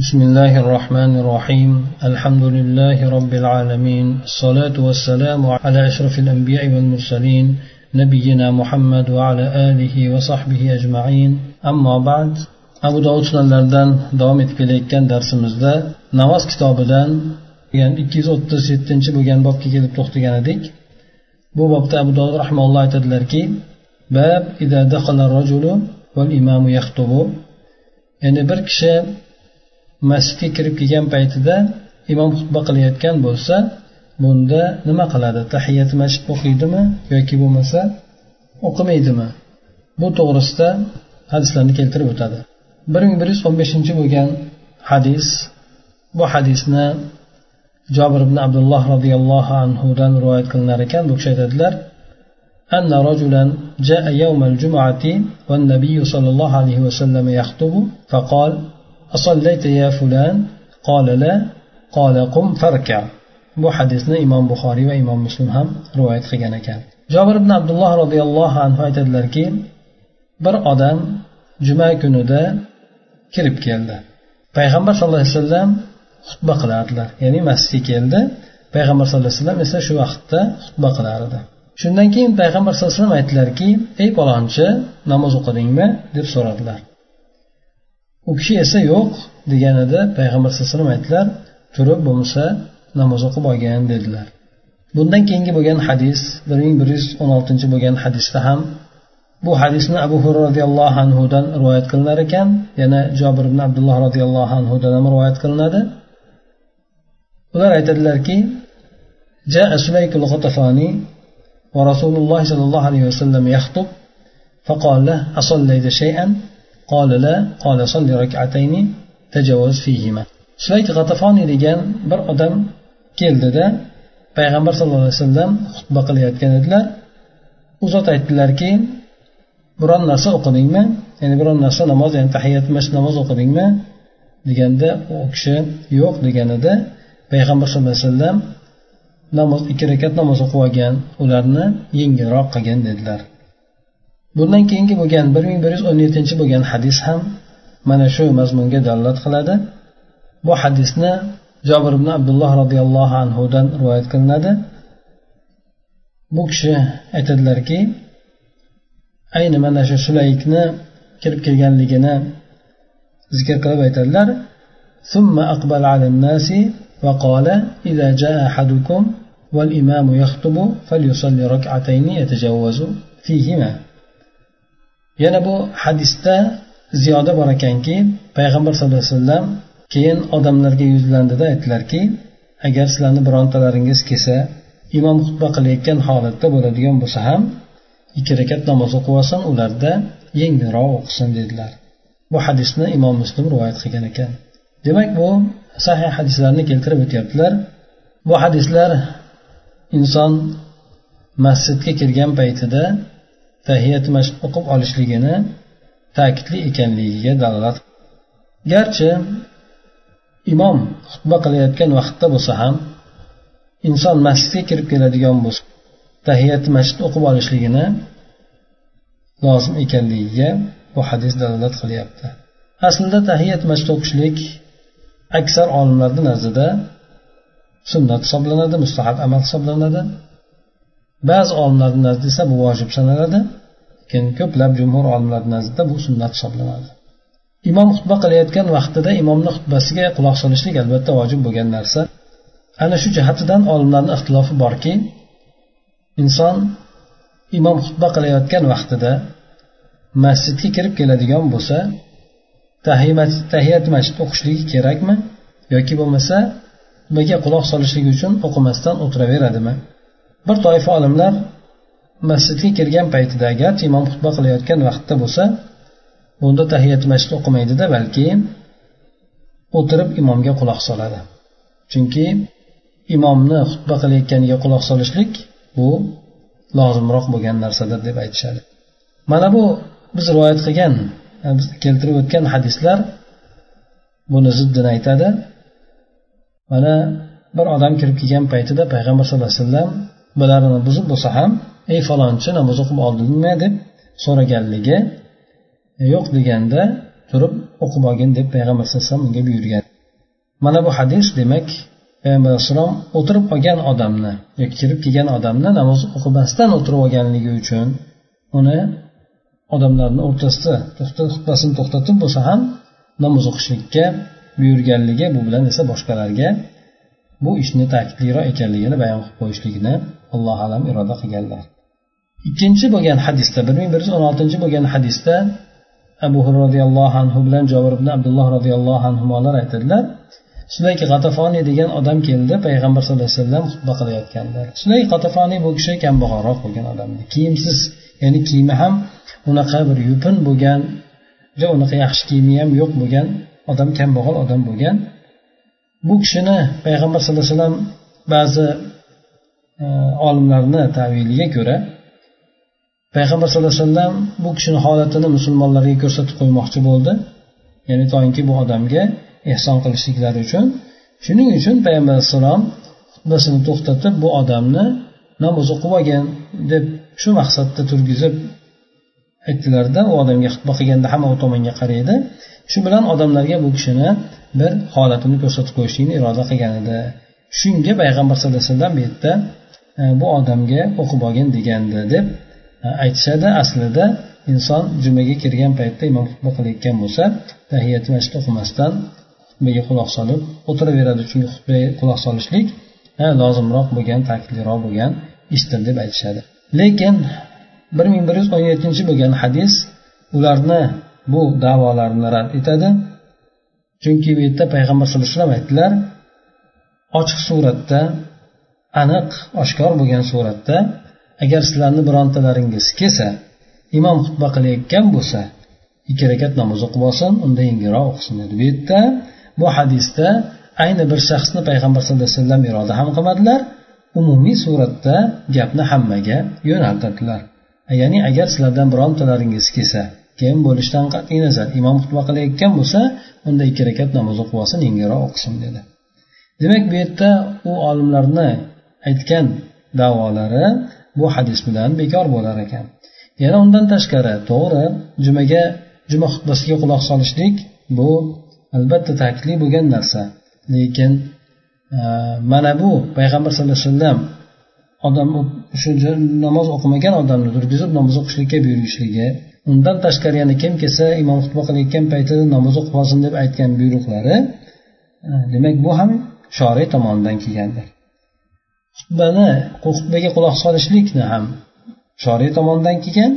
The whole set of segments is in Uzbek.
بسم الله الرحمن الرحيم الحمد لله رب العالمين الصلاة والسلام على أشرف الأنبياء والمرسلين نبينا محمد وعلى آله وصحبه أجمعين أما بعد abu dovud sunanlaridan davom etib kelayotgan darsimizda namoz kitobidan ya'ni ikki yuz o'ttiz yettinchi bo'lgan bobga kelib to'xtagan edik bu bobda abu dovud rahmaulloh aytadilarki bab ya'ni bir kishi masjidga kirib kelgan paytida imom xutba qilayotgan bo'lsa bunda nima qiladi tahiyat masjid o'qiydimi yoki bo'lmasa o'qimaydimi bu to'g'risida hadislarni keltirib o'tadi bir ming bir yuz o'n beshinchi bo'lgan hadis bu hadisni jobir ibn abdulloh roziyallohu anhudan rivoyat qilinar ekan bu kishi aytadilar أن رجلا جاء يوم الجمعة والنبي صلى الله عليه وسلم يخطب فقال أصليت يا فلان قال لا قال قم فاركع bu hadisni imom buxoriy va imom muslim ham rivoyat qilgan ekan jobir ibn abdulloh roziyallohu anhu aytadilarki bir odam juma kunida kirib keldi payg'ambar sallallohu alayhi vasallam xutba qilardilar ya'ni masjidga keldi payg'ambar sallallohu alayhi vasallam esa shu vaqtda xutba qilardi shundan keyin payg'ambar sallallohu alayhi vasallam aytdilarki ey palonchi namoz o'qidingmi deb so'radilar u kishi esa yo'q deganida payg'ambar sallallohu alayhi vasallam aytdilar turib bo'lmasa namoz o'qib olgin dedilar bundan keyingi bo'lgan hadis bir ming bir yuz o'n oltinchi bo'lgan hadisda ham bu hadisni abu hurra roziyallohu anhudan rivoyat qilinar ekan yana jobir ibn abdulloh roziyallohu anhudan ham rivoyat qilinadi ular aytadilarki جاء سليك الغطفاني ورسول الله صلى الله عليه وسلم يخطب فقال له أصليت شيئا قال لا قال صل ركعتين تجاوز فيهما سليك غطفاني degan bir odam keldida payg'ambar sallallohu alayhi vasallam xutba qilayotgan edilar u zot aytdilarki biron narsa o'qidingmi ya'ni biron narsa namoz ya'ni tahiyat masjid namoz o'qidingmi deganda u kishi yo'q deganida payg'ambar sallallohu alayhi vasallam namoz ikki rakat namoz o'qib olgan ularni yengilroq qilgin dedilar bundan keyingi bo'lgan bir ming bir yuz o'n yettinchi bo'lgan hadis ham mana shu mazmunga dalolat qiladi bu hadisni jobir ibn abdulloh roziyallohu anhudan rivoyat qilinadi bu kishi aytadilarki ayni mana shu sulaykni kirib kelganligini zikr qilib aytadilar ثم أقبل على الناس وقال إذا جاء أحدكم والإمام يخطب فليصلي ركعتين يتجاوز فيهما yana bu hadisda ziyoda bor ekanki payg'ambar sallallohu alayhi vasallam keyin odamlarga yuzlandida aytdilarki agar sizlarni birontalaringiz kelsa imom xutba qilayotgan holatda bo'ladigan bo'lsa ham ikki rakat namoz o'qib olsin ularda yengilroq o'qisin dedilar. Bu hadisni imom muslim rivoyat qilgan ekan. Demak bu sahih hadislarni keltirib o'tyaptilar. Bu hadislar inson masjidga kirgan paytida tahiyat mashq o'qib olishligini ta'kidli ekanligiga dalolat. Garchi imom xutba qilayotgan vaqtda bo'lsa ham inson masjidga kirib keladigan bo'lsa tahiyat masjid o'qib olishligini lozim ekanligiga bu hadis dalolat qilyapti. Aslida tahiyat masjid o'qishlik aksar olimlarni nazdida sunnat hisoblanadi mustahab amal hisoblanadi. Ba'zi olimlarni nazdida esa bu vojib sanaladi lekin ko'plab jumhur olimlar nazdida bu sunnat hisoblanadi. Imom xutba qilayotgan vaqtida imomni xutbasiga quloq solishlik albatta vojib bo'lgan narsa. Ana shu jihatidan olimlarni ixtilofi borki inson imom xutba qilayotgan vaqtida masjidga kirib keladigan bo'lsa tahiyat masjid o'qishligi kerakmi yoki bo'lmasa nimaga quloq solishligi uchun o'qimasdan o'tiraveradimi? Bir toifa olimlar masjidga kirgan paytida garchi imom xutba qilayotgan vaqtda bo'lsa bunda tahiyat masjid o'qimaydida balki o'tirib imomga quloq soladi. Chunki imomni xutba qilayotganiga quloq solishlik bu lozimroq bo'lgan narsadir deb aytishadi. Mana bu biz rivoyat qilgan biz keltirib o'tgan hadislar buni ziddini aytadi. Mana bir odam kirib kelgan paytida payg'ambar sallallohu alayhi vasallam bularni buzib bo'lsa ham ey falonchi namoz o'qib oldingmi? deb so'raganligi e, yo'q deganda turib o'qib olgin deb payg'ambar sallallohu alayhi vasallam unga buyurgan. Mana bu hadis demak payg'ambar alayhissalom o'tirib olgan odamni yoki kirib kelgan odamni namoz o'qimasdan o'tirib olganligi uchun uni odamlarni o'rtasida xutbasini to'xtatib bo'lsa ham namoz o'qishlikka buyurganligi bu bilan esa boshqalarga bu ishni ta'kidliroq ekanligini bayon qilib qo'yishlikni alloh alam iroda qilganlar. Ikkinchi bo'lgan hadisda bir ming bir yuz o'n oltinchi bo'lgan hadisda abu roziyallohu anhu bilan jobir ibn abdulloh roziyallohu anhular aytadilar sulayki g'atafoniy degan odam keldi payg'ambar sallallohu alayhi vasallam xutba qilayotganlar. Sulayk g'atafoniy bu kishi kambag'alroq bo'lgan odam kiyimsiz ya'ni kiyimi ham unaqa bir yupun bo'lgan unaqa yaxshi kiyimi ham yo'q bo'lgan odam kambag'al odam bo'lgan bu kishini payg'ambar sallallohu alayhi vasallam ba'zi e, olimlarni taviliga ko'ra payg'ambar sallallohu alayhi vasallam bu kishini holatini musulmonlarga ko'rsatib qo'ymoqchi bo'ldi. Ya'ni toinki bu odamga ehson qilishliklari uchun. Shuning uchun payg'ambar alayhissalom xutbasini to'xtatib bu odamni namoz o'qib olgin deb shu maqsadda turgizib aytdilarda u odamga xutba qilganda hamma u tomonga qaraydi. Shu bilan odamlarga bu kishini bir holatini ko'rsatib qo'yishlikni iroda qilgan edi. Shunga payg'ambar sallallohu alayhi vasallam bu yerda e, bu odamga o'qib olgin degandi deb e, aytishadi. Aslida inson jumaga kirgan paytda imom xutba qilayotgan bo'lsa tahiyati masjid o'qimasdan xutbaga quloq solib o'tiraveradi. Chunki xutbaga quloq solishlik e, lozimroq bo'lgan ta'kidliroq bo'lgan ishdir deb aytishadi. Lekin bir ming bir yuz o'n yettinchi bo'lgan hadis ularni bu davolarini rad etadi. Chunki bu yerda payg'ambar sallallohu alayhi vasallam aytdilar ochiq suratda aniq oshkor bo'lgan suratda agar sizlarni birontalaringiz kelsa imom xutba qilayotgan bo'lsa ikki rakat namoz o'qib olsin unda yengilroq o'qisin dedi. Bu yerda bu hadisda ayni bir shaxsni payg'ambar sallallohu alayhi vasallam iroda ham qilmadilar umumiy suratda gapni hammaga yo'naltirdilar E, ya'ni agar sizlardan birontalaringiz kelsa keyin bo'lishidan qat'iy nazar imom xutba qilayotgan bo'lsa unda ikki rakat namoz o'qib olsin yengilroq o'qisin dedi. Demak bu yerda u olimlarni aytgan davolari bu hadis bilan bekor bo'lar ekan. Yana undan tashqari to'g'ri jumaga juma xutbasiga quloq solishlik bu albatta ta'kidli bo'lgan narsa. Lekin e, mana bu payg'ambar sallallohu alayhi vasallam odam shu namoz o'qimagan odamni turgizib namoz o'qishlikka buyurishligi undan tashqari yana kim kelsa imom xutba qilayotgan paytida namoz o'qib olsin deb aytgan buyruqlari e, demak bu ham shoriy tomonidan kelgandir. Xutbani xutbaga quloq solishlikni ham shoriy tomonidan kelgan.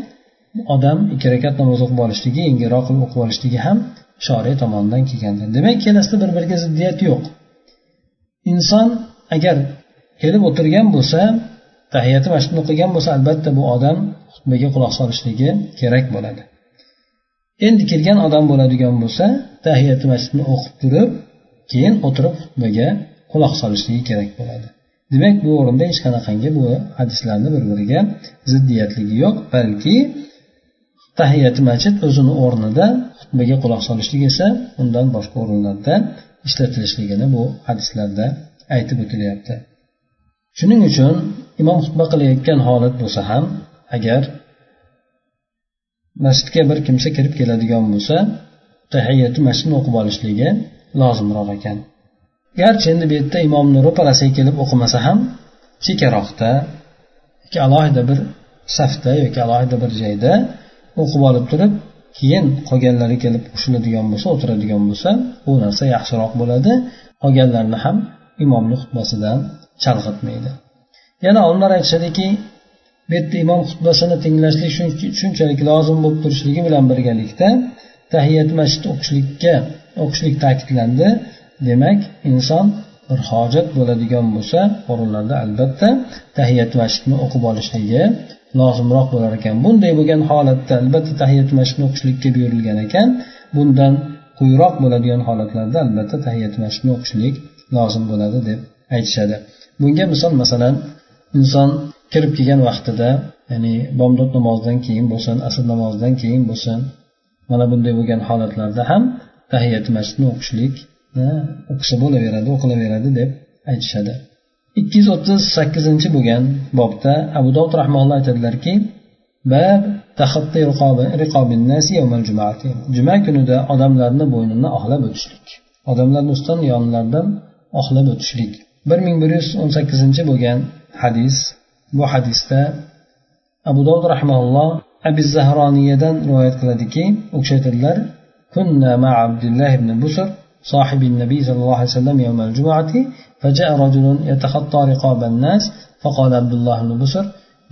Odam ikki rakat namoz o'qib olishligi yengilroq qilib o'qib olishligi ham shoriy tomonidan kelgandir. Demak ikkalasida bir biriga ziddiyat yo'q. Inson agar kelib o'tirgan bo'lsa tahiyati masjidni o'qigan bo'lsa albatta bu odam xutbaga quloq solishligi kerak bo'ladi. Endi kelgan odam bo'ladigan bo'lsa tahiyati masjidni o'qib turib keyin o'tirib xutbaga quloq solishligi kerak bo'ladi. Demak bu o'rinda hech qanaqangi bu hadislarni bir biriga ziddiyatligi yo'q balki tahiyati masjid o'zini o'rnida xutbaga quloq solishlik esa undan boshqa o'rinlarda ishlatilishligini bu hadislarda aytib o'tilyapti. Shuning uchun imom xutba qilayotgan holat bo'lsa ham agar masjidga bir kimsa kirib keladigan bo'lsa tahiyati masjidni o'qib olishligi lozimroq ekan. Garchi endi bu yerda imomni ro'parasiga kelib o'qimasa ham chekkaroqda yoki alohida bir safda yoki alohida bir joyda o'qib olib turib keyin qolganlari kelib qo'shiladigan bo'lsa o'tiradigan bo'lsa bu narsa yaxshiroq bo'ladi. Qolganlarni ham imomni xutbasidan chalg'itmaydi. Yana olimlar aytishadiki bu yerda imom xutbasini tinglashlik shunchalik lozim bo'lib turishligi bilan birgalikda tahiyat masjid o'qishlikka o'qishlik ta'kidlandi. Demak inson bir hojat bo'ladigan bo'lsa o'rinlarda albatta tahiyat masjidni o'qib olishligi lozimroq bo'lar ekan. Bunday bo'lgan holatda albatta tahiyat masjidni o'qishlikka buyurilgan ekan. Bundan quyiroq bo'ladigan holatlarda albatta tahiyat masjidni o'qishlik lozim bo'ladi deb aytishadi. Bunga misol masalan inson kirib kelgan vaqtida ya'ni bomdod namozidan keyin bo'lsin asr namozidan keyin bo'lsin mana bunday bo'lgan holatlarda ham tahiyati masjidni o'qishlik o'qisa bo'laveradi o'qilaveradi deb aytishadi. Ikki yuz o'ttiz sakkizinchi bo'lgan bobda abu dovud rahmaulloh aytadilarki juma kunida odamlarni bo'ynini oqlab o'tishlik odamlarni ustidan yonlaridan oqlab o'tishlik. Bir ming bir yuz o'n sakkizinchi bo'lgan hadis bu hadisda abu dovud rahmaulloh abi zahroniyadan rivoyat qiladiki u kishi aytadilar كنا مع عبد الله بن بسر صاحب النبي صلى الله عليه وسلم يوم الجمعة فجاء رجل يتخطى رقاب الناس فقال عبد الله بن بسر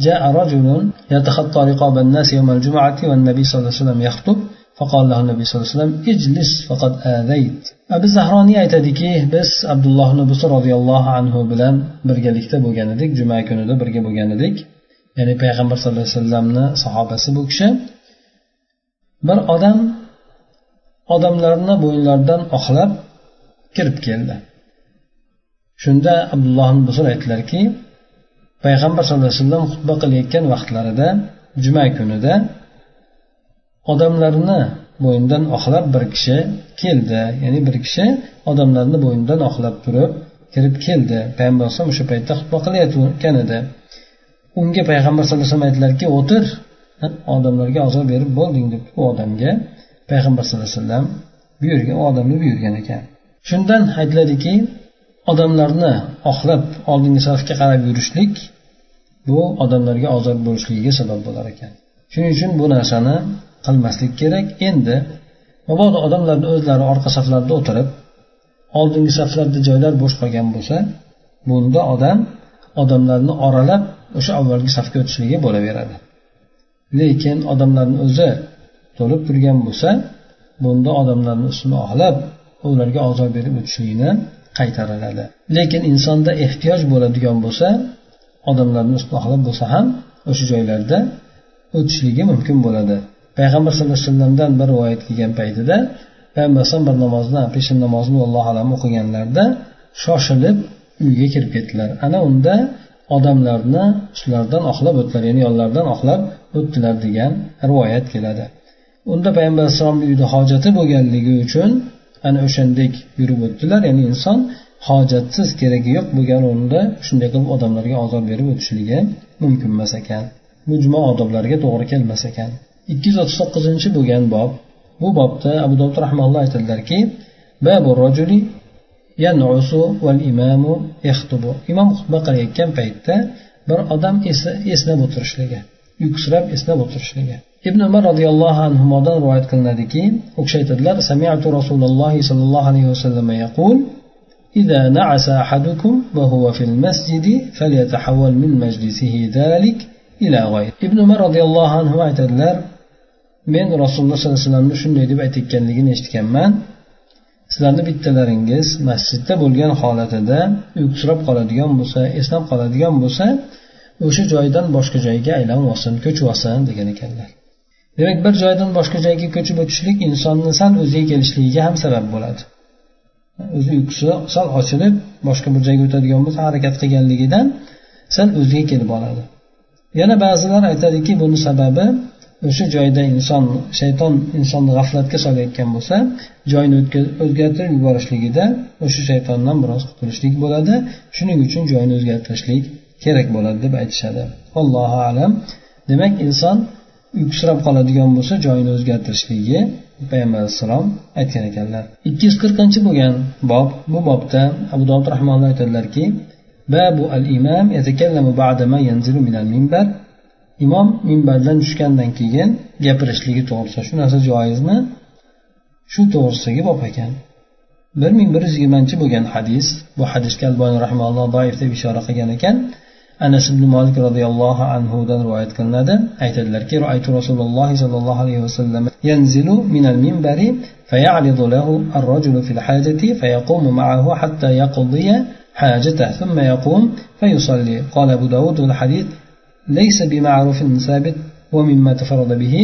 جاء رجل يتخطى رقاب الناس يوم الجمعة والنبي صلى الله عليه وسلم يخطب فقال له النبي صلى الله عليه وسلم اجلس فقد آذيت abu zahroniy aytadiki biz abdulloh ibn busr roziyallohu anhu bilan birgalikda bo'lgan edik juma kunida birga bo'lgan edik ya'ni payg'ambar sallallohu alayhi vasallamni sahobasi bu kishi bir odam odamlarni bo'ynlaridan oqlab kirib keldi shunda abdulloh ibn busr aytdilarki payg'ambar sallallohu alayhi vasallam xutba qilayotgan vaqtlarida juma kunida odamlarni bo'ynidan oqlab bir kishi keldi. Ya'ni bir kishi odamlarni bo'ynidan oqlab turib kirib keldi. Payg'ambar alayhisalom o'sha paytda xutba qilayotgan edi. Unga payg'ambar sallallohu alayhi vasallam aytdilarki o'tir odamlarga ozor berib bo'lding deb u odamga payg'ambar sallallohu alayhi vasallam buyurgan u odamga buyurgan ekan. Shundan aytiladiki odamlarni oqlab oldingi safga qarab yurishlik bu odamlarga ozor bo'lishligiga sabab bo'lar ekan. Shuning uchun bu narsani qilmaslik kerak. Endi mabodo odamlarni o'zlari orqa saflarda o'tirib oldingi saflarda joylar bo'sh qolgan bo'lsa bunda odam odamlarni oralab o'sha avvalgi safga o'tishligi bo'laveradi. Lekin odamlarni o'zi to'lib turgan bo'lsa bunda odamlarni ustini oxlab ularga ozor berib o'tishlikni qaytariladi. Lekin insonda ehtiyoj bo'ladigan bo'lsa odamlarni ustini oxlab bo'lsa ham o'sha joylarda o'tishligi mumkin bo'ladi. Payg'ambar sallallohu alayhi vasallamdan bir rivoyat kelgan paytida payg'ambar alayhisalom bir namozni peshin namozini allohu alam o'qiganlarida shoshilib uyga kirib ketdilar. Ana unda odamlarni ustlaridan oqlab o'tdilar ya'ni yonlaridan oqlab o'tdilar degan rivoyat keladi. Unda payg'ambar alayhissalomni uyida hojati bo'lganligi uchun ana o'shandek yurib o'tdilar. Ya'ni inson hojatsiz keragi yo'q bo'lgan o'rinda shunday qilib odamlarga ozor berib o'tishligi mumkin emas ekan. Bu juma odoblariga to'g'ri kelmas ekan. ikki yuz o'ttiz to'qqizinchi bo'lgan bob bu bobda abu dovud rahmalloh aytadilarki imom xutba qilayotgan paytda bir odam eslab o'tirishligi uyqusirab eslab o'tirishligi ibn umar roziyallohu anhudan rivoyat qilinadiki u kishi aytadilar samiatu rasululloh sollallohu alayhi vasallam yaqul إذا نعس أحدكم وهو في المسجد فليتحول من مجلسه ذلك إلى غير ابن عمر رضي الله عنه aytadilar men rasululloh sollallohu alayhi vasallamni shunday deb aytayotganligini eshitganman. Sizlarni bittalaringiz masjidda bo'lgan holatida uyqusirab qoladigan bo'lsa eslab qoladigan bo'lsa o'sha joydan boshqa joyga aylanib olsin ko'chib olsin degan ekanlar. Demak bir joydan boshqa joyga ko'chib o'tishlik insonni sal o'ziga kelishligiga ham sabab bo'ladi. O'zi uyqusi sal ochilib boshqa bir joyga o'tadigan bo'lsa harakat qilganligidan sal o'ziga kelib oladi. Yana ba'zilar aytadiki buni sababi o'sha joyda inson shayton insonni g'aflatga solayotgan bo'lsa joyni o'zgartirib yuborishligida o'sha shaytondan biroz qutulishlik bo'ladi. Shuning uchun joyni o'zgartirishlik kerak bo'ladi deb aytishadi. Allohu alam. Demak inson uyqusirab qoladigan bo'lsa joyini o'zgartirishligi payg'ambar alayhissalom aytgan ekanlar. Ikki yuz qirqinchi bo'lgan bob bu bobda abu dovud rahmonlar aytadilarki babu al imam yanzilu minal minbar. imom minbardan tushgandan keyin gapirishligi to'g'risida shu narsa joizmi shu to'g'risidagi bob ekan bir ming bir yuz yigirmanchi bo'lgan hadis bu hadisga alboniy rahmaulloh doif deb ishora qilgan ekan anas ibn molik roziyallohu anhudan rivoyat qilinadi aytadilarki roaytu rasululloh sollallohu alayhi vasallam ينزل من المنبر فيعرض له الرجل في الحاجة فيقوم معه حتى يقضي حاجته ثم يقوم فيصلي قال أبو داود الحديث ليس بمعروف ثابت ومما تفرد به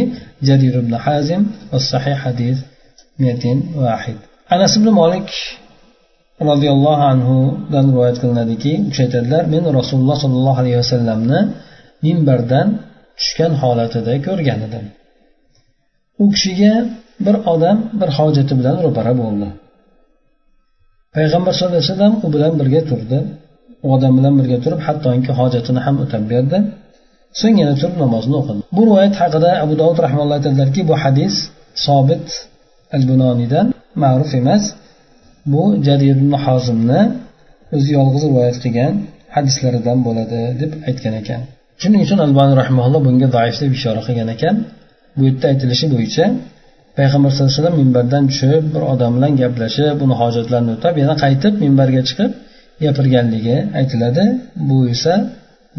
جرير بن حازم والصحيح حديث 201 أنس بن مالك roziyallohu anhudan rivoyat qilinadiki u kishi aytadilar men rasululloh sollallohu alayhi vasallamni minbardan tushgan holatida ko'rgan edim u kishiga bir odam bir hojati bilan ro'para bo'ldi payg'ambar sallallohu alayhi vasallam u bilan birga turdi u odam bilan birga turib hattoki hojatini ham o'tab berdi So'ng yana turib namozni o'qidi bu rivoyat haqida abu dovud rahmalloh aytadilarki bu hadis sobit al bunoniydan ma'ruf emas. Bu jarir ibn hozimni o'zi yolg'iz rivoyat qilgan hadislaridan bo'ladi deb aytgan ekan. Shuning uchun albani rahmaulloh bunga zaif deb ishora qilgan ekan. Bu yerda aytilishi bo'yicha payg'ambar sallallohu alayhi vasallam minbardan tushib bir odam bilan gaplashib uni hojatlarini o'tab yana qaytib minbarga chiqib gapirganligi aytiladi. Bu esa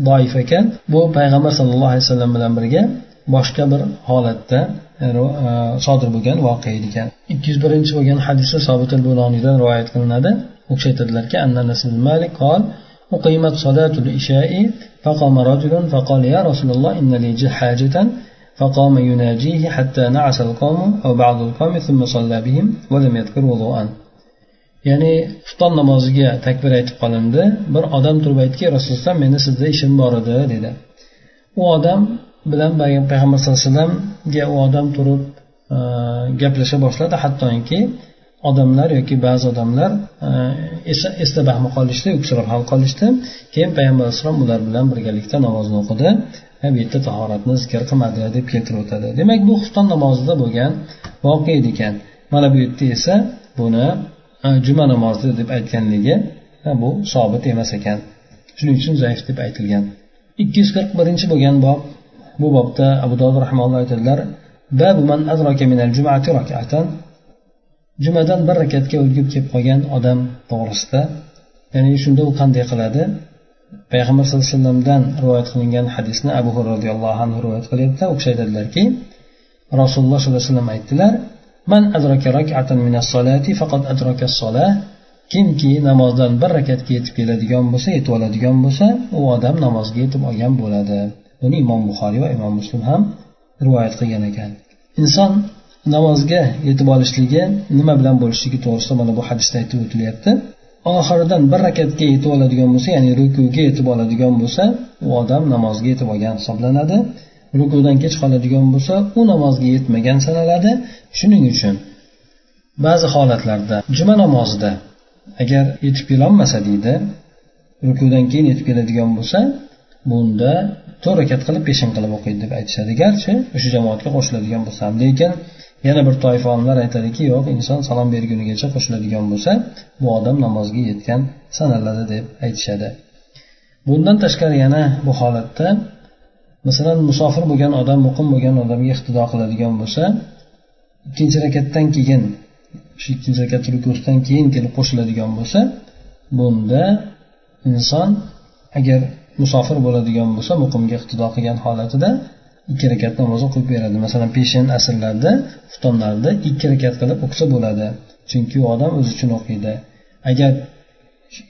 doif ekan bu payg'ambar sallallohu alayhi vasallam bilan birga boshqa bir holatda e, sodir bo'lgan voqea ekan ikki yuz birinchi bo'lgan hadisda sobit al bunoniydan rivoyat qilinadi u kishi aytadilarki malik qol أقيمت صلاة العشاء فقام رجل فقال يا رسول الله إن لي حاجة فقام يناجيه حتى نعس القوم أو بعض القوم ثم صلى بهم ولم يذكر وضوءا ya'ni xufton namoziga takbir aytib qolindi. Bir odam turib aytdiki rasululloh meni sizda ishim bor edi dedi. U odam bilan payg'ambar sallallohu alayhi vasallamga u odam turib e, gaplasha boshladi. Hattoki odamlar yoki ba'zi odamlar e, esda bahmi qolishdi u ham qolishdi. Keyin payg'ambar alayhissalom ular bilan birgalikda namozni o'qidi bu yerda tahoratni zikr qilmadi deb keltirib o'tadi demak bu xufton namozida bo'lgan voqea ekan. Mana bu yerda esa buni juma namozi deb aytganligi bu sobit emas ekan. Shuning uchun zaif deb aytilgan. Ikki yuz qirq birinchi bo'lgan bob bu bobda abu dovud rahmaulloh aytadilar jumadan bir rakatga o'lgib kelib qolgan odam to'g'risida ya'ni shunda u qanday qiladi? Payg'ambar sallallohu alayhi vasallamdan rivoyat qilingan hadisni abu hurra roziyallohu anhu rivoyat qilyapti. U kishi aytadilarki rasululloh sollallohu alayhi vasallam aytdilar man adraka rak'atan minas solati faqat adraka solah kimki namozdan bir rakatga yetib keladigan bo'lsa yetib oladigan bo'lsa u odam namozga yetib olgan bo'ladi. Buni imom buxoriy va imom muslim ham rivoyat qilgan ekan. Inson namozga yetib olishligi nima bilan bo'lishligi to'g'risida mana bu hadisda aytib o'tilyapti. Oxiridan bir rakatga yetib oladigan bo'lsa ya'ni rukuga yetib oladigan bo'lsa u odam namozga yetib olgan hisoblanadi. Rukudan kech qoladigan bo'lsa u namozga yetmagan sanaladi. Shuning uchun ba'zi holatlarda juma namozida agar yetib kelolmasa deydi rukudan keyin yetib keladigan bo'lsa bunda to'rt rakat qilib peshin qilib o'qiydi deb aytishadi. Garchi o'sha jamoatga qo'shiladigan bo'lsa ham. Lekin yana bir toifa olimlar aytadiki yo'q inson salom bergunigacha qo'shiladigan bo'lsa bu odam namozga yetgan sanaladi deb aytishadi. Bundan tashqari yana bu holatda masalan musofir bo'lgan odam muqim bo'lgan odamga iqtido qiladigan bo'lsa ikkinchi rakatdan keyin shu ikkinchi rakat rukusidan keyin kelib qo'shiladigan bo'lsa bunda inson agar musofir bo'ladigan bo'lsa muqimga iqtido qilgan holatida ikki rakat namoz o'qib beradi. Masalan peshin asrlarda xuftonlarda ikki rakat qilib o'qisa bo'ladi. Chunki u odam o'zi uchun o'qiydi. Agar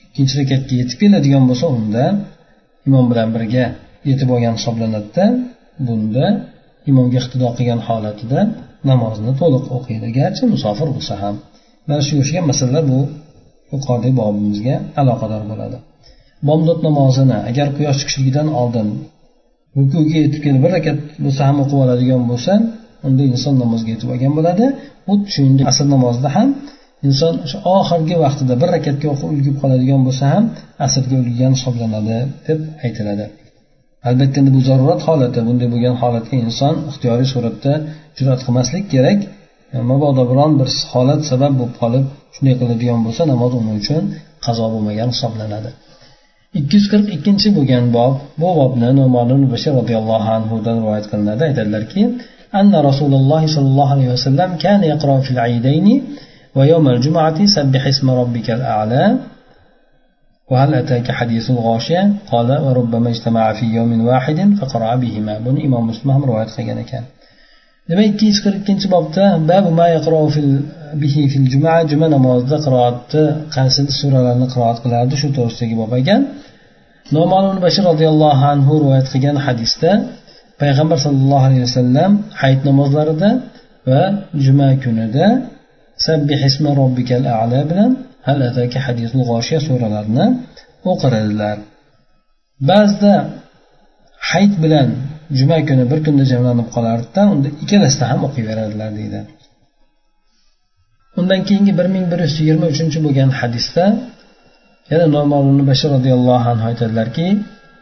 ikkinchi rakatga yetib keladigan bo'lsa unda imom bilan birga yetib olgan hisoblanadida bunda imomga iqtido qilgan holatida namozni to'liq o'qiydi garchi musofir bo'lsa ham. Mana shu o'xshagan masalalar bu yuqoridagi bobimizga aloqador bo'ladi. Bomdod namozini agar quyosh chiqishligidan oldin rukuga yetib kelib bir rakat bo'lsa ham o'qib oladigan bo'lsa unda inson namozga yetib olgan bo'ladi. Xuddi shuningdek asr namozida ham inson o'sha oxirgi vaqtida bir rakatga o'qib ulgib qoladigan bo'lsa ham asrga ulgurgan hisoblanadi deb aytiladi. albatta endi bu zarurat holati bunday bo'lgan holatga inson ixtiyoriy suratda jur'at qilmaslik kerak mabodo biron bir holat sabab bo'lib qolib shunday qiladigan bo'lsa namoz uning uchun qazo bo'lmagan hisoblanadi ikki yuz qirq ikkinchi bo'lgan bob bu bobni nomon bashir roziyallohu anhudan rivoyat qilinadi aytadilarki أن رسول الله صلى الله عليه وسلم كان يقرأ في العيدين ويوم الجمعة سبح اسم ربك الأعلى وهل أتاك حديث الغاشية قال وربما اجتمع في يوم واحد فقرأ بهما بن إمام مسلم رواية قيل كان demak ikki yuz qirq ikkinchi bobda babu ma bihi fil juma juma namozida qiroatni qaysi suralarni qiroat qilardi shu to'g'risidagi bob ekan noman bashir roziyallohu anhu rivoyat qilgan hadisda payg'ambar sollallohu alayhi vasallam hayit namozlarida va juma kunida sabbih isma robbikal ala bilan hal ataka hadisul g'oshiya suralarini o'qir edilar ba'zida hayit bilan juma kuni bir kunda jamlanib qolardida unda ikkalasida ham o'qiyveradilar deydi. Undan keyingi bir ming bir yuz yigirma uchinchi bo'lgan hadisda yana nomon bashir roziyallohu anhu aytadilarki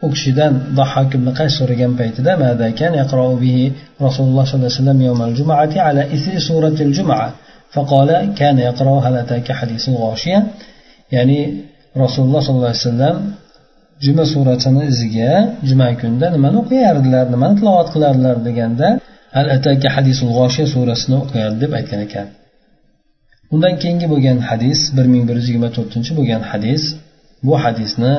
u kishidan dahhok ibn qays so'ragan paytida rasululloh sollallohu alayhi vasallam yawmal jumati ala isri suratil juma. فقال كان يقرأ هل أتاك حديث الغاشية ya'ni rasululloh sollallohu alayhi vasallam juma suratini iziga juma kunida nimani o'qiyardilar nimani tilovat qilardilar deganda al ataka hadisul g'oshiya surasini o'qiyardi deb aytgan ekan undan keyingi bo'lgan hadis bir ming bir yuz yigirma to'rtinchi bo'lgan hadis bu hadisni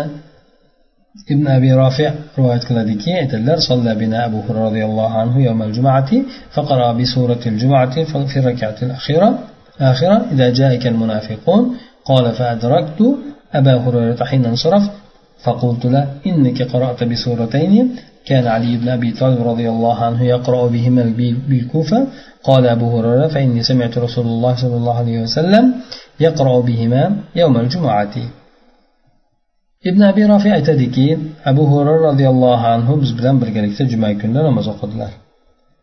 ibn abi rofi rivoyat qiladiki aytadilar sollabina abu hurra roziyallohu anhu yawmal jumati faqara bi suratil jumati fi rakatil akhira آخرة إذا جاءك المنافقون قال فأدركت أبا هريرة حين انصرف فقلت له إنك قرأت بسورتين كان علي بن أبي طالب رضي الله عنه يقرأ بهما بالكوفة قال أبو هريرة فإني سمعت رسول الله صلى الله عليه وسلم يقرأ بهما يوم الجمعة. Ibn abi rofiy aytadiki abu hurra roziyallohu anhu biz bilan birgalikda juma kunida namoz o'qidilar.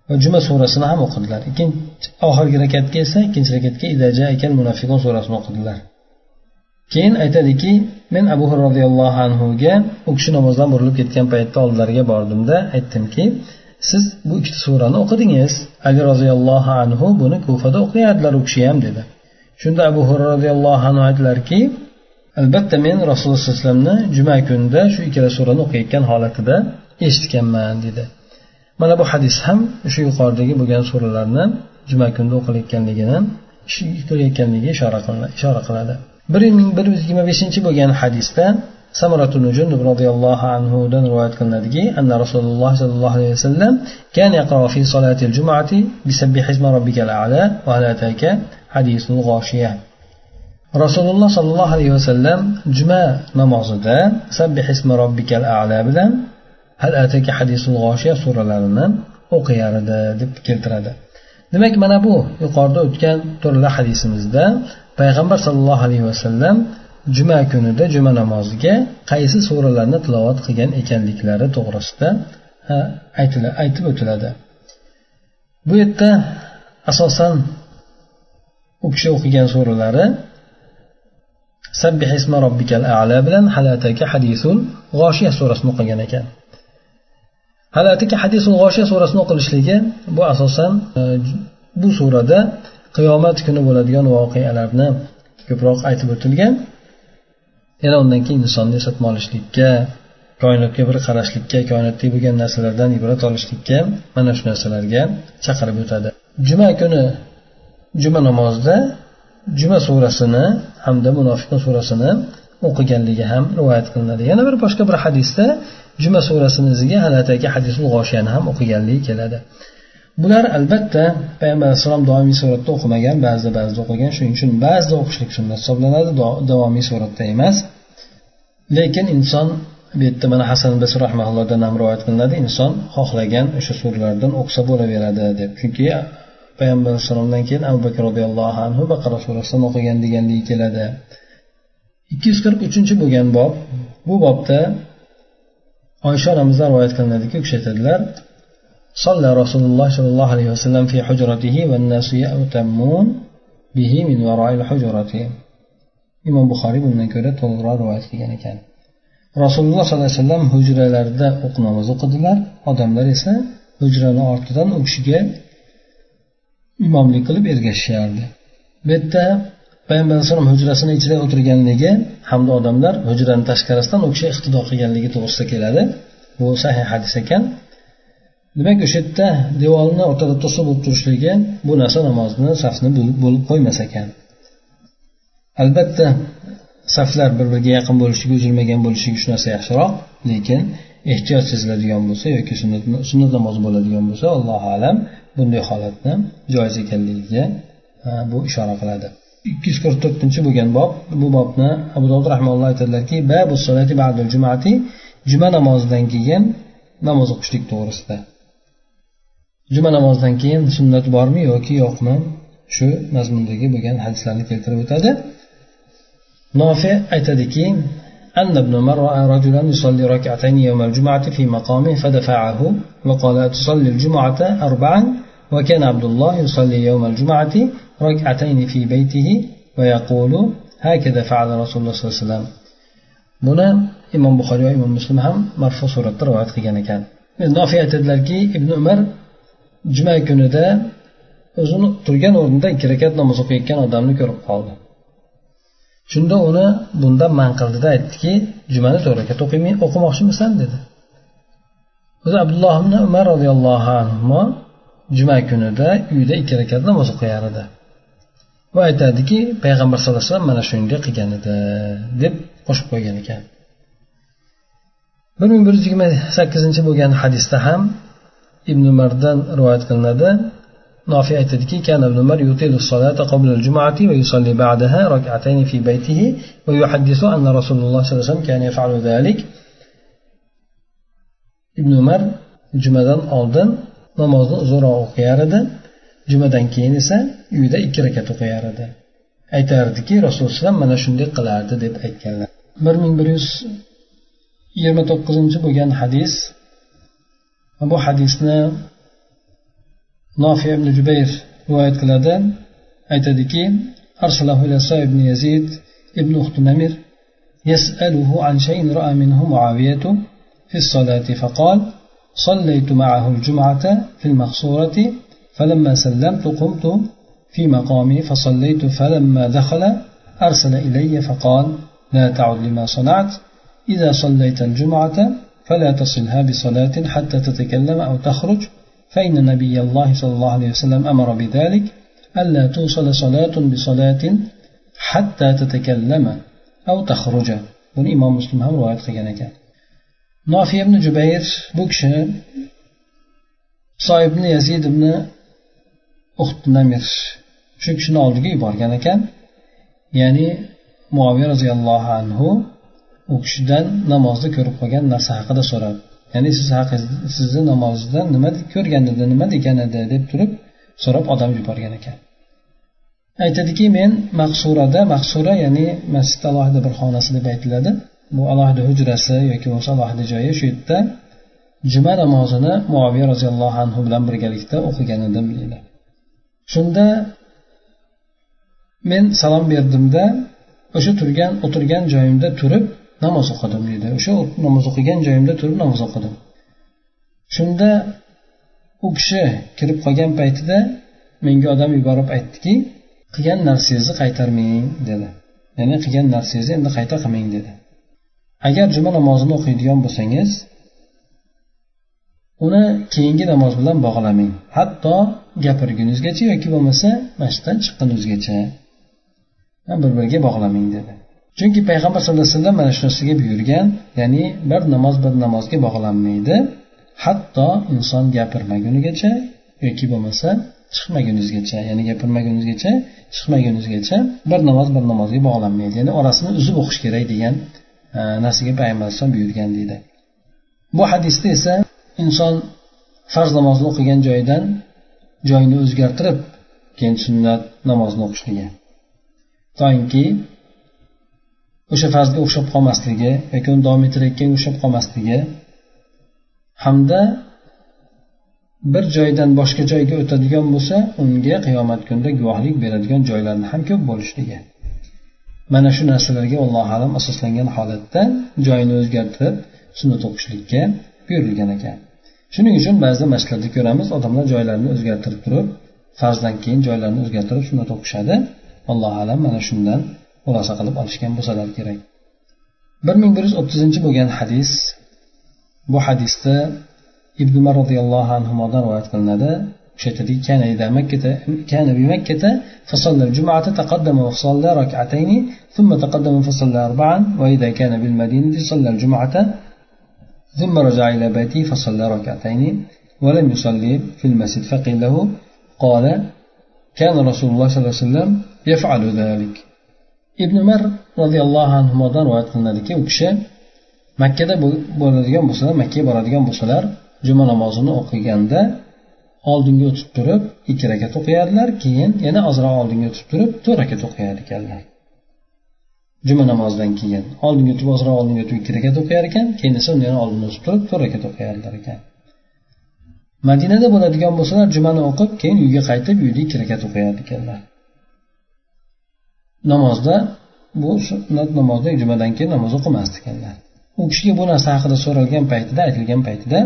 Va juma surasini ham o'qidilar. Ikkinchi oxirgi rakatga esa ikkinchi rakatga idaja ekan munafiqun surasini o'qidilar. Keyin aytadiki men abu hurra roziyallohu anhuga u kishi namozdan burilib ketgan paytda oldilariga bordimda aytdimki siz bu ikkita surani o'qidingiz. Ali roziyallohu anhu buni kufada o'qiyardilar u kishi ham dedi. Shunda abu hurra roziyallohu anhu aytdilarki albatta men rasululloh sallallohu alayhi vasallamni juma kunida shu ikkala surani o'qiyotgan holatida eshitganman dedi mana bu hadis ham shu yuqoridagi bo'lgan suralarni juma kunida o'qilayotganligini o'qilayotganligiga ishora qiladi bir ming bir yuz yigirma beshinchi bo'lgan hadisda سمرة جندب رضي الله عنه دن رواية كالنادقي أن رسول الله صلى الله عليه وسلم كان يقرأ في صلاة الجمعة بسبح اسم ربك الأعلى وهل أتاك حديث الغاشية rasululloh sollallohu alayhi vasallam juma namozida sabbih ismi robbikal ala bilan hal ataka hadisul g'oshiya suralarini o'qiyar edi deb keltiradi. Demak mana bu yuqorida o'tgan to'rla hadisimizda payg'ambar sollallohu alayhi vasallam juma kunida juma namoziga qaysi suralarni tilovat qilgan ekanliklari to'g'risida aytib o'tiladi. Bu yerda asosan u kishi o'qigan suralari sabbih isma robbikal ala bilan halataka hadisul g'oshiya surasini o'qigan ekan. Halataka hadisul g'oshiya surasini o'qilishligi bu asosan e, bu surada qiyomat kuni bo'ladigan voqealarni ko'proq aytib o'tilgan. Yana undan keyin insonni eslatma olishlikka koinotga bir qarashlikka koinotdagi bo'lgan narsalardan ibrat olishlikka mana shu narsalarga chaqirib o'tadi. Juma kuni juma namozida juma surasini hamda munofiqun surasini o'qiganligi ham rivoyat qilinadi. Yana bir boshqa bir hadisda juma surasini iziga halatagi hadisul g'oshiyani ham o'qiganligi keladi. Bular albatta payg'ambar alayhissalom doimiy suratda o'qimagan ba'zida ba'zida o'qigan. Shuning uchun ba'zida o'qishlik sunnat hisoblanadi davomiy suratda emas. Lekin inson bu yerda mana hasan basr rahmaullohdan ham rivoyat qilinadi inson xohlagan o'sha suralardan o'qisa bo'laveradi deb. Chunki payg'ambar alayhissalomdan keyin abu bakr roziyallohu anhu baqara surasini o'qigan deganligi keladi ikki yuz qirq uchinchi bo'lgan bob bu bobda oysha onamizdan rivoyat qilinadiki u kishi aytadilar صلى رسول الله صلى الله عليه وسلم في حجرته والناس يأتمون به من وراء الحجرة imom buxoriy bundan ko'ra to'liqroq rivoyat qilgan ekan rasululloh sollallohu alayhi vasallam hujralarida o'q namoz o'qidilar odamlar esa hujrani ortidan u kishiga imomlik qilib ergashishardi. Bu yerda payg'ambar alayhisalom hujrasini ichida o'tirganligi hamda odamlar hujrani tashqarisidan u kishi iqtido qilganligi to'g'risida keladi. Bu sahih hadis ekan. Demak o'sha yerda devorni o'rtada to'siq bo'lib turishligi bu narsa namozni safni bo'lib qo'ymas ekan. Albatta saflar bir biriga yaqin bo'lishligi uzilmagan bo'lishligi shu narsa yaxshiroq lekin ehtiyoj seziladigan bo'lsa yoki sunnat namoz bo'ladigan bo'lsa allohu alam. bunday holatni joiz ekanligiga bu ishora qiladi ikki yuz qirq to'rtinchi bo'lgan bob bu bobni abu dovud rahmaulloh aytadilarki juma namozidan keyin namoz o'qishlik to'g'risida juma namozidan keyin sunnat bormi yoki yo'qmi shu mazmundagi bo'lgan hadislarni keltirib o'tadi nofi aytadiki أن ابن عمر رأى رجلا يصلي ركعتين يوم الجمعة في مقامه فدفعه وقال تصلي الجمعة أربعا وكان عبد الله يصلي يوم الجمعة ركعتين في بيته ويقول هكذا فعل رسول الله صلى الله عليه وسلم buni imom buxoriy va imom muslim ham marfu suratda rivoyat qilgan ekan nofiy aytadilarki ibn umar juma kunida o'zini turgan o'rnida ikki rakat namoz o'qiyotgan odamni ko'rib qoldi shunda uni bundan man qildida aytdiki jumani to'rt rakat o'qimoqchimisan dedi o'zi abdulloh ibn umar roziyallohu anhu juma kunida uyda ikki rakat namoz o'qiyar edi va aytadiki payg'ambar sallallohu alayhi vasallam mana shunday qilgan edi deb qo'shib qo'ygan ekan bir ming bir yuz yigirma sakkizinchi bo'lgan hadisda ham ibn umardan rivoyat qilinadi nofiy aytadiki كان ابن عمر يطيل الصلاة قبل الجمعة ويصلي بعدها ركعتين في بيته ويحدث أن رسول الله صلى الله عليه وسلم كان يفعل ذلك ibn umar jumadan oldin namozni uzunroq o'qiyar edi jumadan keyin esa uyida ikki rakat o'qiyar edi aytardiki rasululloh alayhi mana shunday qilardi deb aytganlar bir ming bir yuz yigirma to'qqizinchi bo'lgan hadis bu hadisni nofiy ibn jubayr rivoyat qiladi aytadiki أرسله إلى سعيد بن يزيد ابن أخت نمر يسأله عن شيء رأى منه معاوية في الصلاة فقال صليت معه الجمعة في المقصورة فلما سلمت قمت في مقامي فصليت فلما دخل أرسل إلي فقال لا تعد لما صنعت إذا صليت الجمعة فلا تصلها بصلاة حتى تتكلم أو تخرج فإن نبي الله صلى الله عليه وسلم أمر بذلك ألا توصل صلاة بصلاة حتى تتكلم أو تخرج buni imom muslim ham rivoyat nofi ibn jubayr bu kishi soibni yazid ibn uxtnamir shu kishini oldiga yuborgan ekan. Ya'ni muaviya roziyallohu anhu u kishidan namozda ko'rib qolgan narsa haqida so'rab ya'ni siz sizni namozda nima ko'rgan edi nima degan edi deb turib so'rab odam yuborgan ekan. Aytadiki men maqsurada maqsura ya'ni masjidda alohida bir xonasi deb aytiladi. Bu alohida hujrasi yoki bo'lmasa alohida joyi shu yerda juma namozini muaviya roziyallohu anhu bilan birgalikda o'qigan edim deydi. Shunda men salom berdimda o'sha turgan o'tirgan joyimda turib namoz o'qidim deydi. O'sha namoz o'qigan joyimda turib namoz o'qidim. Shunda u kishi kirib qolgan paytida menga odam yuborib aytdiki qilgan narsangizni qaytarmang dedi. Ya'ni qilgan narsangizni endi qayta qilmang dedi. Agar juma namozini o'qiydigan bo'lsangiz uni keyingi namoz bilan bog'lamang. Hatto gapirgunizgacha yoki bo'lmasa masjiddan chiqqunizgacha bir biriga bog'lamang dedi. Chunki payg'ambar sallallohu alayhi vasallam mana shu narsaga buyurgan ya'ni bir namoz bir namozga bog'lanmaydi. Hatto inson gapirmagunigacha yoki bo'lmasa chiqmagunizgacha ya'ni gapirmagunizgacha chiqmagunizgacha bir namoz bir namozga bog'lanmaydi. Ya'ni orasini uzib o'qish kerak degan narsaga payg'ambar alayhisalom buyurgan deydi. Bu hadisda esa inson farz namozni o'qigan joyidan joyini o'zgartirib keyin sunnat namozni o'qishligi. Toinki o'sha farzga o'xshab qolmasligi yoki uni davom ettirayotganga o'xshab qolmasligi hamda bir joydan boshqa joyga o'tadigan bo'lsa unga qiyomat kunida guvohlik beradigan joylarni ham ko'p bo'lishligi. Mana shu narsalarga allohu alam asoslangan holatda joyini o'zgartirib sunnat o'qishlikka buyurilgan ekan. Shuning uchun ba'zi masjidlarda ko'ramiz odamlar joylarini o'zgartirib turib farzdan keyin joylarini o'zgartirib sunnat o'qishadi. Allohu alam mana shundan xulosa qilib olishgan bo'lsalar kerak. bir ming bir yuz o'ttizinchi bo'lgan hadis bu hadisda ibn umar roziyallohu anhudan rivoyat qilinadi. Aytadiki كان إذا مكة كان بمكة فصلى الجمعة تقدم وصلى ركعتين ثم تقدم فصلى أربعا وإذا كان بالمدينة صلى الجمعة ثم رجع إلى بيته فصلى ركعتين ولم يصلي في المسجد فقيل له قال كان رسول الله صلى الله عليه وسلم يفعل ذلك ibn umar roziyallohu anhudan rivoyat qilinadiki u kishi makkada bo'ladigan bo'lsalar makkaga boradigan bo'lsalar juma namozini o'qiganda oldinga o'tib turib ikki rakat o'qiyadilar keyin yana ozroq oldinga o'tib turib to'rt rakat o'qiyar ekanlar. Juma namozidan keyin oldinga o'tib ozroq oldinga o'tib ikki rakat o'qiyar ekan keyin esa uni yana oldinga o'tib turib to'rt rakat o'qiyarlar ekan. Madinada bo'ladigan bo'lsalar jumani o'qib keyin uyga qaytib uyda ikki rakat o'qiyar ekanlar. Namozda bu sunnat namozda jumadan keyin namoz o'qimasdi ekanlar u kishiga bu narsa haqida so'ralgan paytida aytilgan paytida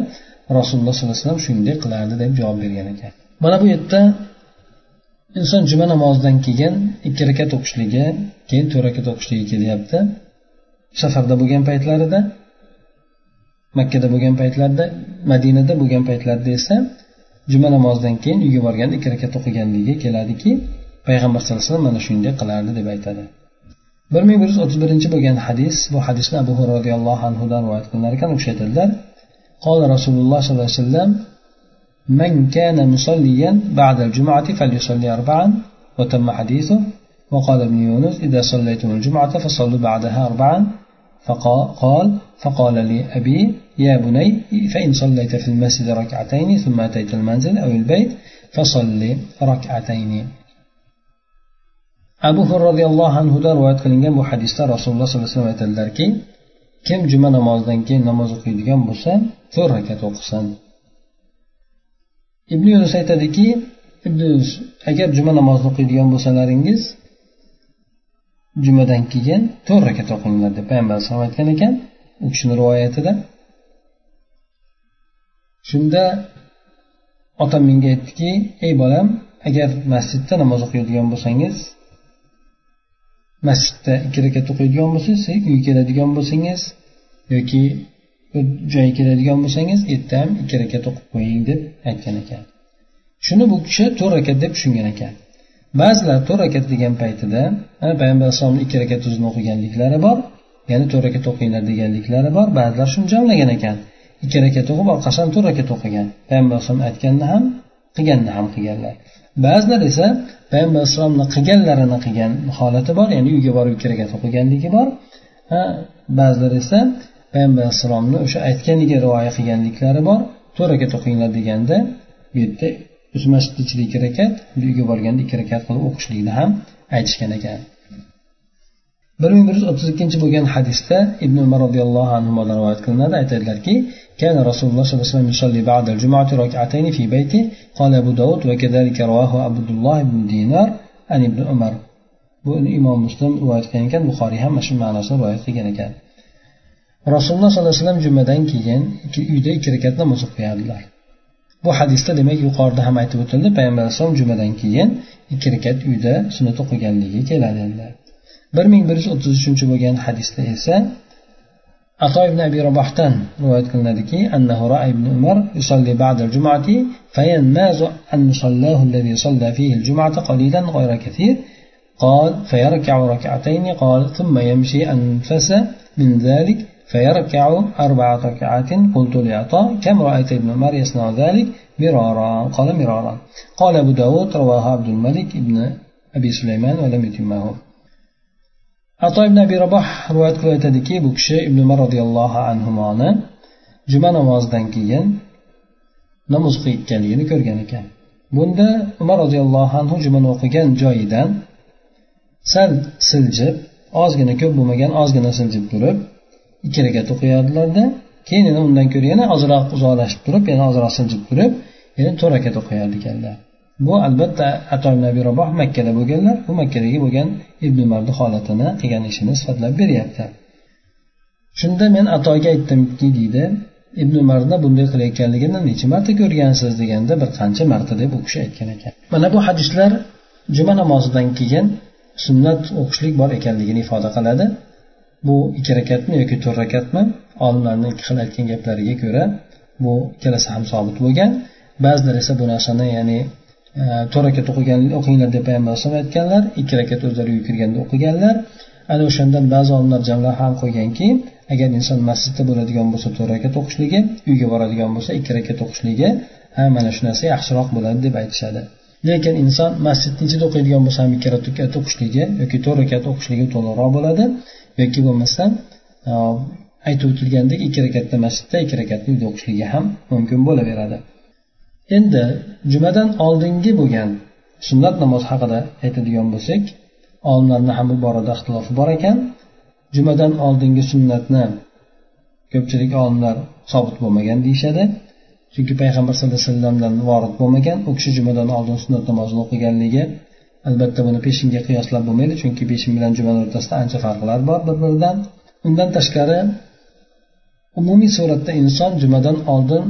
rasululloh sollallohu alayhi vasallam shunday qilardi deb javob bergan ekan. Mana bu yerda inson juma namozidan keyin ikki rakat o'qishligi keyin to'rt rakat o'qishligi kelyapti. Safarda bo'lgan paytlarida makkada bo'lgan paytlarida madinada bo'lgan paytlarida esa juma namozidan keyin uyga borganda ikki rakat o'qiganligi keladiki payg'ambar sallallohu alayhi vasallam mana shunday qilardi deb aytadi. Bir ming bir yuz o'ttiz birinchi bo'lgan hadis bu hadisni abu hurra roziyallohu anhudan rivoyat qilinar ekan u aytadilar قال رسول الله صلى الله عليه وسلم من كان مصليا بعد الجمعة فليصلي أربعا وتم حديثه. وقال ابن يونس إذا صليتم الجمعة فصلوا بعدها أربعا فقال فقال لي أبي يا بني فإن صليت في المسجد ركعتين ثم أتيت المنزل أو البيت فصل ركعتين. abu hur roziyallohu anhudan rivoyat qilingan bu hadisda rasululloh sollallohu alayhi vasallam aytadilarki kim juma namozidan keyin namoz o'qiydigan bo'lsa to'rt rakat o'qisin ibn yunus aytadiki ibn agar juma namozini o'qiydigan bo'lsalaringiz jumadan keyin to'rt rakat o'qinglar deb payg'ambar alayhisalom aytgan ekan u kishini rivoyatida. Shunda otam menga aytdiki ey bolam agar masjidda namoz o'qiydigan bo'lsangiz masjidda ikki rakat o'qiydigan bo'lsangiz uyga keladigan bo'lsangiz yoki joyga keladigan bo'lsangiz erta ham ikki rakat o'qib qo'ying deb aytgan ekan. Shuni bu kishi to'rt rakat deb tushungan ekan. Ba'zilar to'rt rakat degan paytida payg'ambar alayhisalomni ikki rakat o'zini o'qiganliklari bor ya'ni to'rt rakat o'qinglar deganliklari bor ba'zilar shuni jamlagan ekan. Ikki rakat o'qib orqasidan to'rt rakat o'qigan. Payg'ambar alayhisalom aytganini ham qilganini ham qilganlar. Ba'zilar esa payg'ambar alayhissalomni qilganlarini qilgan holati bor ya'ni uyga borib ikki rakat o'qiganligi bor. Ba'zilar esa payg'ambar alayhissalomni o'sha aytganiga rioya qilganliklari bor to'rt rakat o'qinglar deganda bu yerda o'zi masjidni ichida ikki rakat uyga borganda ikki rakat qilib o'qishlikni ham aytishgan ekan bir ming bir yuz o'ttiz ikkinchi bo'lgan hadisda ibn umar roziyallohu anhudan rivoyat qilinadi aytadilarki كان رسول الله صلى الله عليه وسلم يصلي بعد الجمعة ركعتين في بيته قال أبو داود وكذلك رواه عبد الله بن دينار عن ابن عمر bu imom muslim rivoyat qilgan ekan buxoriy ham mana shu ma'nosida rivoyat qilgan ekan rasululloh sollallohu alayhi vasallam jumadan keyin uyda ikki rakat namoz o'qiyardilar bu hadisda demak yuqorida ham aytib o'tildi payg'ambar alayhisalom jumadan keyin ikki rakat uyda sunnat o'qiganligi keladi endi bir ming bir yuz o'ttiz uchinchi bo'lgan hadisda esa ato ibn abi robohdan rivoyat qilinadiki annahu ra'a ibn umar yusalli ba'da al-jum'ati fayannazu an musallahu alladhi salla fihi al-jum'ata qalilan ghayra kathir قال فيركع ركعتين قال ثم يمشي أنفس من ذلك فيركع أربع ركعات قلت لعطاء كم رأيت ابن عمر يصنع ذلك مرارا قال مرارا قال أبو داود رواه عبد الملك ابن أبي سليمان ولم يتمه ato ibn abi raboh rivoyat qilib aytadiki bu kishi ibn umar roziyallohu anhuni juma namozidan keyin namoz o'qiyotganligini ko'rgan ekan bunda umar roziyallohu anhu jumani o'qigan joyidan sal siljib ozgina ko'p bo'lmagan ozgina siljib turib ikki rakat o'qiyardilarda keyin yana undan ko'ra yana ozroq uzoqlashib turib yana ozroq siljib turib yana to'rt rakat o'qiyar ekanlar. Bu albatta ato ibn abi raboh makkada bo'lganlar bu makkadagi bo'lgan ibn umarni holatini qilgan ishini sifatlab beryapti. Shunda men atoga aytdimki deydi ibn umarni bunday qilayotganligini necha marta ko'rgansiz deganda bir qancha marta deb u kishi aytgan ekan. Mana bu hadislar juma namozidan keyin sunnat o'qishlik bor ekanligini ifoda qiladi. Bu ikki rakatmi yoki to'rt rakatmi? Olimlarni ikki xil aytgan gaplariga ko'ra bu ikkalasi ham sobit bo'lgan. Ba'zilar esa bu narsani ya'ni e, to'rt rakat o'qigan o'qinglar deb payg'ambar alayhisalom aytganlar ikki rakat o'zlari uyga kirganda o'qiganlar. Ana o'shandan ba'zi olimlar jamlab ham qo'yganki agar inson masjidda bo'ladigan bo'lsa to'rt rakat o'qishligi uyga boradigan bo'lsa ikki rakat o'qishligi ha mana shu narsa yaxshiroq bo'ladi deb aytishadi. Lekin inson masjidni ichida o'qiydigan bo'lsa ham ikki rakat o'qishligi yoki to'rt rakat o'qishligi to'g'riroq bo'ladi. Yoki bo'lmasa e, aytib o'tilgandek ikki rakatda masjidda ikki rakatni uyda o'qishligi ham mumkin bo'laveradi. Endi jumadan oldingi bo'lgan sunnat namoz haqida aytadigan bo'lsak olimlarni ham bu borada ixtilofi bor ekan. Jumadan oldingi sunnatni ko'pchilik olimlar sobit bo'lmagan deyishadi. Chunki payg'ambar sallallohu alayhi vasallamdan vorid bo'lmagan u kishi jumadan oldin sunnat namozini o'qiganligi albatta buni peshinga qiyoslab bo'lmaydi chunki peshin bilan juma o'rtasida ancha farqlar bor bir biridan undan tashqari umumiy suratda inson jumadan oldin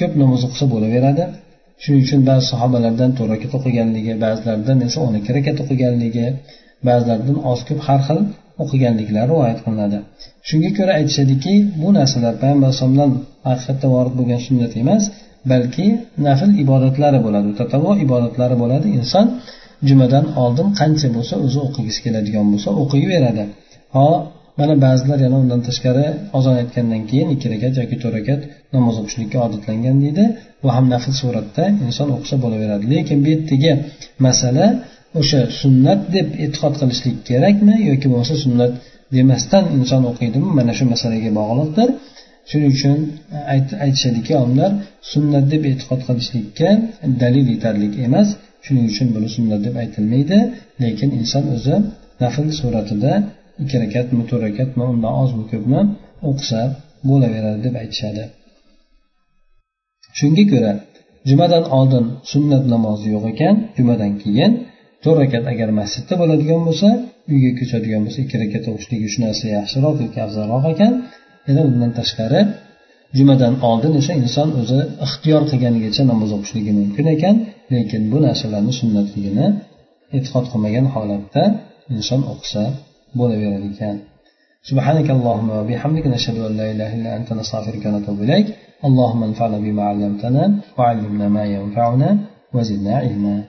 ko'p namoz o'qisa bo'laveradi. Shuning uchun ba'zi sahobalardan to'rt rakat o'qiganligi ba'zilaridan esa o'n ikki rakat o'qiganligi ba'zilaridan oz ko'p har xil o'qiganliklari rivoyat qilinadi. Shunga ko'ra aytishadiki bu narsalar payg'ambar alayhisalomdan haqiqatda vorid bo'lgan sunnat emas balki nafl ibodatlari bo'ladi tatavo ibodatlari bo'ladi. Inson jumadan oldin qancha bo'lsa o'zi o'qigisi keladigan bo'lsa o'qiyveradi ho mana ba'zilar yana undan tashqari ozon aytgandan keyin ikki rakat yoki to'rt rakat namoz o'qishlikka odatlangan deydi. Bu ham nafl suratda inson o'qisa bo'laveradi. Lekin bu yerdagi masala o'sha sunnat deb e'tiqod qilishlik kerakmi yoki bo'lmasa sunnat demasdan inson o'qiydimi? Mana shu masalaga bog'liqdir. Shuning uchun e, aytishadiki olimlar sunnat deb e'tiqod qilishlikka dalil yetarli emas. Shuning uchun buni sunnat deb aytilmaydi. Lekin inson o'zi nafl suratida ikki rakatmi to'rt rakatmi undan ozmi ko'pmi o'qisa bo'laveradi deb aytishadi. Shunga ko'ra jumadan oldin sunnat namozi yo'q ekan jumadan keyin to'rt rakat agar masjidda bo'ladigan bo'lsa uyga ko'chadigan bo'lsa ikki rakat o'qishligi shu narsa yaxshiroq yoki afzalroq ekan. Yana undan tashqari jumadan oldin esa inson o'zi ixtiyor qilganigacha namoz o'qishligi mumkin ekan. lekin bu narsalarni sunnatligini e'tiqod qilmagan holatda inson o'qisa bo'laverar ekan سبحانك اللهم وبحمدك نشهد أن لا إله إلا أنت نستغفرك ونتوب إليك اللهم انفعنا بما علمتنا وعلمنا ما ينفعنا وزدنا علما